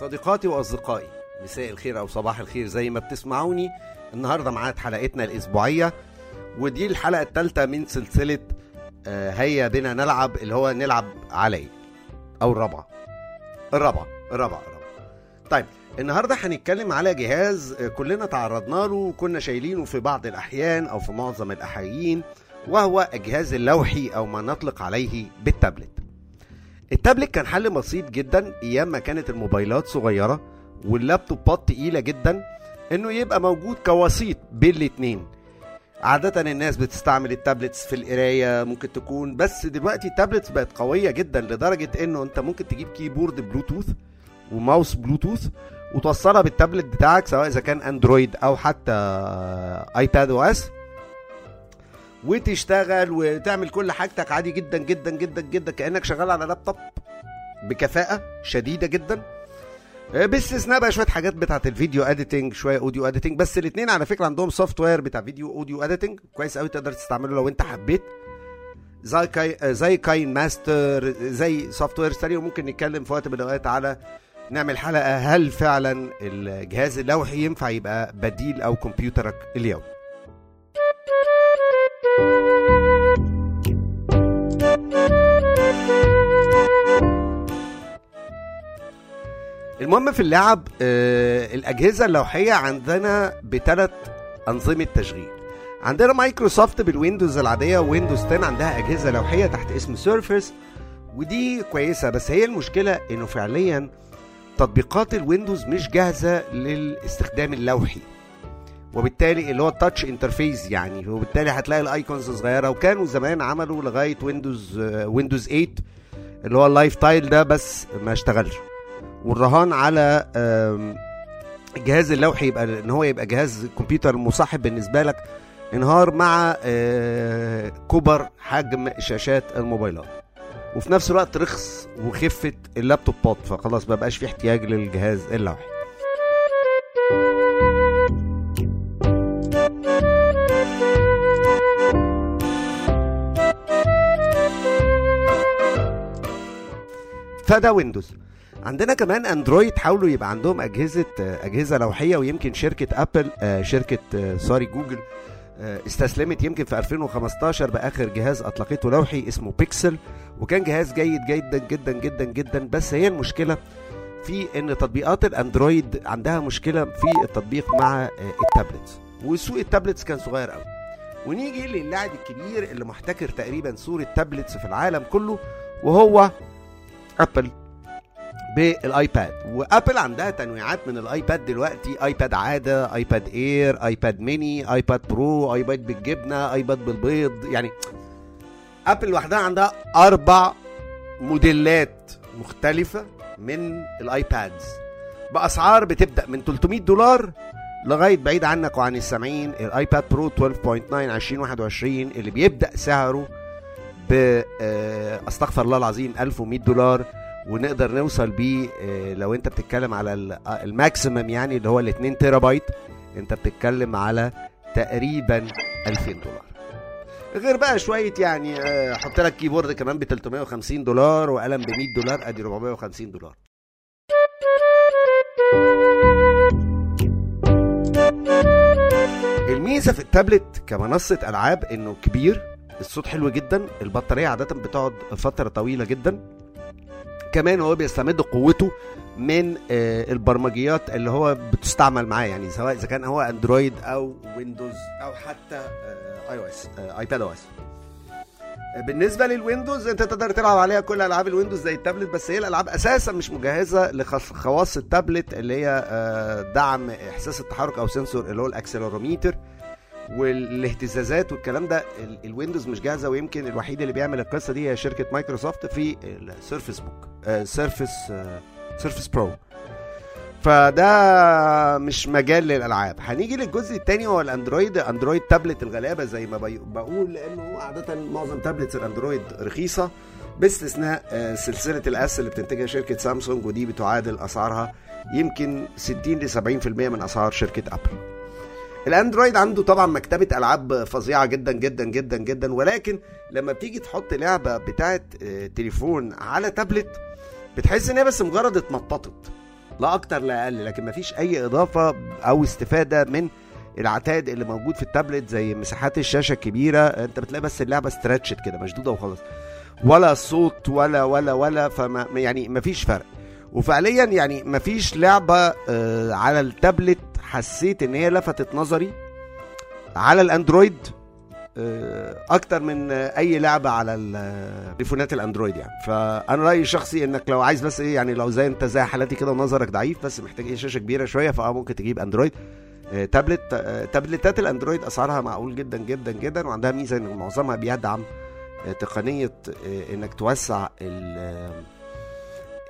صديقاتي وأصدقائي مساء الخير أو صباح الخير زي ما بتسمعوني. النهارده معاد حلقتنا الأسبوعية ودي الحلقة الثالثه من سلسلة آه، هيا بنا نلعب اللي هو نلعب علي أو الرابعه الرابعه الرابعه الرابعه طيب النهارده هنتكلم على جهاز آه، كلنا تعرضنا له وكنا شايلينه في بعض الأحيان أو في معظم الاحايين وهو الجهاز اللوحي أو ما نطلق عليه بالتابلت. التابلت كان حل بسيط جدا أيام ما كانت الموبايلات صغيرة واللابتوبات تقيلة جدا إنه يبقى موجود كوسيط بين الاتنين. عادة الناس بتستعمل ال tablets في القراية ممكن تكون بس دلوقتي ال tablets بقت قوية جدا لدرجة إنه أنت ممكن تجيب keyboard Bluetooth و mouse Bluetooth وتوصلها بالتابلت بتاعك سواء إذا كان Android أو حتى iPadOS وتشتغل وتعمل كل حاجتك عادي جدا جدا جدا جدا كأنك شغال على لابتوب بكفاءة شديدة جدا. آه، باستثناء بقى شوية حاجات بتاعت ال video editing شوية audio editing بس الاثنين على فكرة عندهم software بتاع video audio editing كويس قوي تقدر تستعمله لو أنت حبيت. زي Ki آه، زي KineMaster زي software ثانية وممكن نتكلم في وقت من الأوقات على نعمل حلقة هل فعلا الجهاز اللوحي ينفع يبقى بديل أو كمبيوترك اليوم. المهم في اللعب آه، الأجهزة اللوحية عندنا بثلاث أنظمة تشغيل. عندنا Microsoft بال Windows العادية Windows 10 عندها أجهزة لوحية تحت اسم Surface ودي كويسة. بس هي المشكلة إنه فعليا تطبيقات ال Windows مش جاهزة للاستخدام اللوحي. وبالتالي اللي هو ال touch interface يعني وبالتالي هتلاقي ال icons صغيرة. وكانوا زمان عملوا لغاية Windows Windows 8 اللي هو ال live tile ده بس ما اشتغلش. والرهان على الجهاز اللوحي يبقى إن هو يبقى جهاز كمبيوتر مصاحب بالنسبة لك انهار مع آه، كبر حجم شاشات الموبايلات. وفي نفس الوقت رخص وخفه اللابتوبات فخلاص ما بقاش في احتياج للجهاز اللوحي. فده Windows. عندنا كمان Android حاولوا يبقى عندهم أجهزة أجهزة لوحية ويمكن شركة Apple آه، شركة آه، sorry Google آه، استسلمت يمكن في 2015 بآخر جهاز أطلقته لوحي اسمه بيكسل وكان جهاز جيد جدا جدا جدا جدا. بس هي المشكلة في إن تطبيقات ال Android عندها مشكلة في التطبيق مع ال tablets. وسوق ال tablets كان صغير قوي. ونيجي للاعب الكبير اللي محتكر تقريبا سوق ال tablets في العالم كله وهو Apple. بال iPad. و Apple عندها تنويعات من ال iPad دلوقتي. iPad عادة iPad Air iPad Mini iPad Pro iPad بالجبنة iPad بالبيض. يعني Apple لوحدها عندها أربع موديلات مختلفة من ال iPads. بأسعار بتبدأ من 300 دولار لغاية بعيد عنك وعن السامعين ال iPad Pro 12.9 2021 اللي بيبدأ سعره ب آه، أستغفر الله العظيم 1100 دولار. ونقدر نوصل بيه آه، لو انت بتتكلم على آه، ال maximum يعني اللي هو ال 2 تيرا بايت انت بتتكلم على تقريبا 2000 دولار. غير بقى شوية يعني آه، حط لك keyboard كمان ب 350 دولار وقلم ب 100 دولار ادي 450 دولار. الميزة في التابلت كمنصة ألعاب إنه كبير الصوت حلو جدا البطارية عادة بتقعد فترة طويلة جدا. كمان هو بيستمد قوته من آه، البرمجيات اللي هو بتستعمل معاه يعني سواء إذا كان هو Android أو Windows أو حتى iOS iPadOS بالنسبة لل Windows أنت تقدر تلعب عليها كل ألعاب ال Windows زي التابلت بس هي الألعاب أساسا مش مجهزة لخواص التابلت اللي هي آه، دعم إحساس التحرك أو sensor اللي هو ال accelerometer. والاهتزازات والكلام ده ال- ال Windows مش جاهزة ويمكن الوحيد اللي بيعمل القصة دي هي شركة مايكروسوفت في ال Surface Book Surface Surface Pro. فده مش مجال للألعاب. هنيجي للجزء الثاني هو ال Android Android tablet الغلابة زي ما بقول لأنه عادة معظم tablets ال Android رخيصة باستثناء آه، سلسلة ال S اللي بتنتجها شركة سامسونج ودي بتعادل أسعارها يمكن 60 ل 70% من أسعار شركة Apple. ال Android عنده طبعا مكتبة ألعاب فظيعة جدا جدا جدا جدا ولكن لما بتيجي تحط لعبة بتاعه آه، تليفون على تابلت بتحس إن هي بس مجرد اتمططت لا أكتر لا أقل لكن مفيش أي إضافة أو استفادة من العتاد اللي موجود في التابلت زي مساحات الشاشة الكبيرة. أنت بتلاقي بس اللعبة stretched كده مشدودة وخلاص. ولا صوت ولا ولا ولا فما يعني مفيش فرق. وفعليا يعني مفيش لعبة آه، على التابلت حسيت إن هي لفتت نظري على الأندرويد آه، أكتر من أي لعبة على التليفونات الأندرويد يعني. فأنا رأيي الشخصي إنك لو عايز بس إيه يعني لو زي أنت زي حالاتي كده ونظرك ضعيف بس محتاج إيه شاشة كبيرة شوية فأه ممكن تجيب أندرويد. آه، تابلت آه، تابلتات الأندرويد أسعارها معقول جدا جدا جدا وعندها ميزة إن معظمها بيدعم تقنية إنك توسع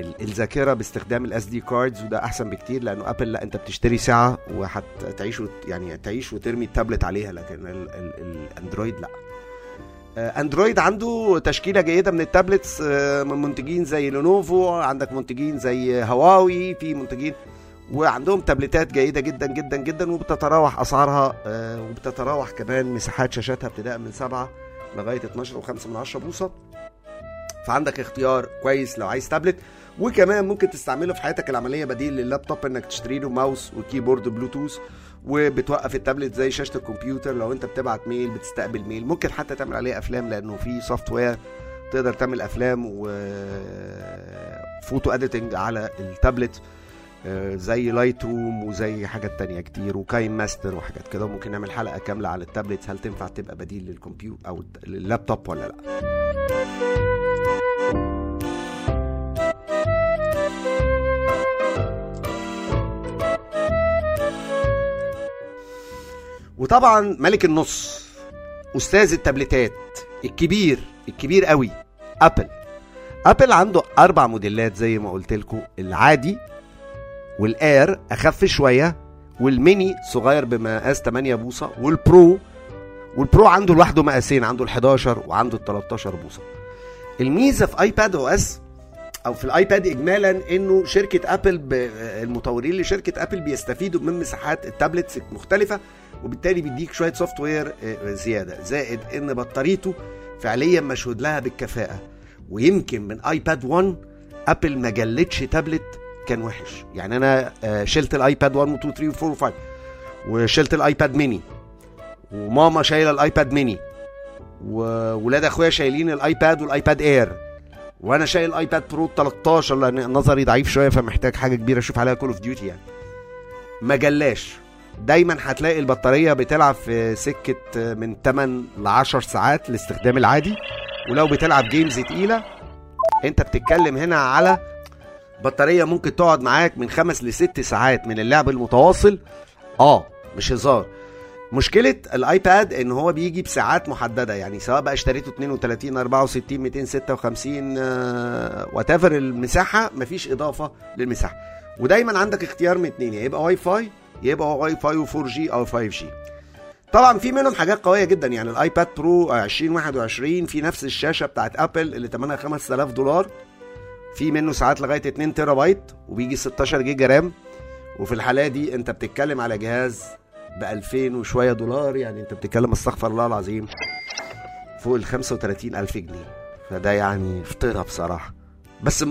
الذاكرة باستخدام ال SD cards وده أحسن بكتير لأنه Apple لا أنت بتشتري ساعة وهتعيش يعني تعيش وترمي التابلت عليها لكن ال ال ال Android لا. آه، Android عنده تشكيلة جيدة من ال tablets آه، من منتجين زي Lenovo عندك منتجين زي هواوي في منتجين وعندهم تابلتات جيدة جدا جدا جدا وبتتراوح أسعارها آه، وبتتراوح كمان مساحات شاشاتها ابتداء من 7 لغاية 12 و5 من 10 بوصة. فعندك اختيار كويس لو عايز تابلت وكمان ممكن تستعمله في حياتك العملية بديل لللابتوب إنك تشتري له mouse و keyboard Bluetooth وبتوقف التابلت زي شاشة الكمبيوتر. لو أنت بتبعت mail بتستقبل mail ممكن حتى تعمل عليه أفلام لأنه في software تقدر تعمل أفلام و photo editing على التابلت آه، زي Lightroom وزي حاجات تانية كتير و KineMaster وحاجات كده. ممكن نعمل حلقة كاملة على التابلت هل تنفع تبقى بديل للكمبيوتر أو اللابتوب ولا لأ. وطبعا ملك النص أستاذ التابلتات الكبير الكبير قوي Apple Apple عنده أربع موديلات زي ما قلت لكم العادي وال Air أخف شوية والميني صغير بمقاس 8 بوصة وال Pro وال Pro عنده لوحده مقاسين عنده ال 11 وعنده ال 13 بوصة الميزة في iPad OS أو في ال iPad اجمالا إنه شركة Apple. المطورين لشركة Apple بيستفيدوا من مساحات ال tablets مختلفة وبالتالي بيديك شوية software آه، زيادة. زائد إن بطاريته فعليا مشهود لها بالكفاءة. ويمكن من iPad 1 Apple ما جلتش تابلت كان وحش. يعني أنا آه، شلت ال iPad 1 و 2 3 و 4 و 5 وشلت ال iPad Mini وماما شايلة ال iPad Mini وولاد أخويا شايلين ال iPad وال iPad Air وأنا شايل ال iPad Pro 13 لأن نظري ضعيف شوية فمحتاج حاجة كبيرة أشوف عليها Call of Duty يعني. ما جلاش. دايما هتلاقي البطارية بتلعب في سكة من 8 ل 10 ساعات الاستخدام العادي. ولو بتلعب games تقيلة انت بتتكلم هنا على بطارية ممكن تقعد معاك من خمس لست ساعات من اللعب المتواصل. آه مش هزار. مشكلة ال iPad إن هو بيجي بسعات محددة يعني سواء بقى اشتريته 32 64 256 whatever المساحة مفيش إضافة للمساحة. ودايما عندك اختيار من اتنين يا يبقى واي فاي يبقى واي فاي و4 G أو 5 G. طبعا في منهم حاجات قوية جدا يعني ال iPad Pro 2021 في نفس الشاشة بتاعت Apple اللي ثمنها 5000 دولار. في منه سعات لغاية 2 تيرا بايت وبيجي 16 giga RAM. وفي الحالة دي أنت بتتكلم على جهاز ب 2000 وشوية دولار يعني أنت بتتكلم استغفر الله العظيم فوق ال 35000 جنيه. فده يعني فطيرة بصراحة. بس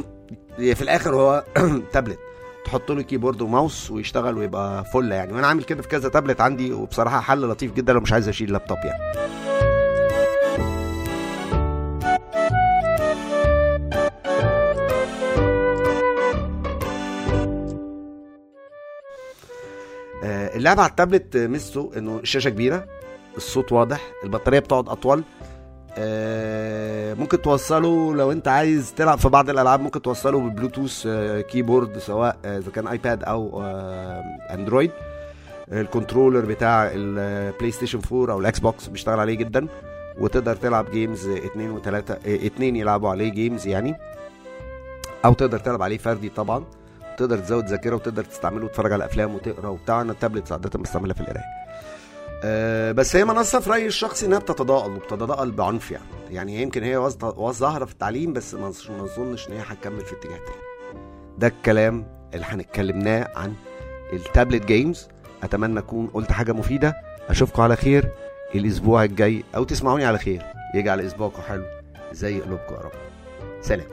في الآخر هو تابلت. تحط له كيبورد وماوس ويشتغل ويبقى فل يعني. وأنا عامل كده في كذا تابلت عندي وبصراحة حل لطيف جدا لو مش عايز أشيل لابتوب يعني. آه، اللعبة على التابلت ميزته إنه الشاشة كبيرة الصوت واضح البطارية بتقعد أطول. آه، ممكن توصله لو انت عايز تلعب في بعض الألعاب ممكن توصله ببلوتوث آه، keyboard سواء آه، إذا كان iPad أو آه، Android ال controller بتاع ال PlayStation 4 أو ال Xbox بيشتغل عليه جدا وتقدر تلعب games اتنين وتلاتة اتنين يلعبوا عليه games يعني. أو تقدر تلعب عليه فردي طبعا. تقدر تزود ذاكرة وتقدر تستعمله وتتفرج على أفلام وتقرأ وبتاع. أنا التابلت عادة بستعملها في القراية. أه بس هي منصة في رأيي الشخصي إنها بتتضاءل وبتتضاءل بعنف يعني. يعني يمكن هي ظاهرة في التعليم بس ما اظنش إن هي هتكمل في اتجاه تاني. ده الكلام اللي هنتكلمناه عن التابلت جيمز أتمنى أكون قلت حاجة مفيدة. أشوفكم على خير الأسبوع الجاي أو تسمعوني على خير. يجعل اسبوعكم حلو. زي قلوبكم يا رب. سلام.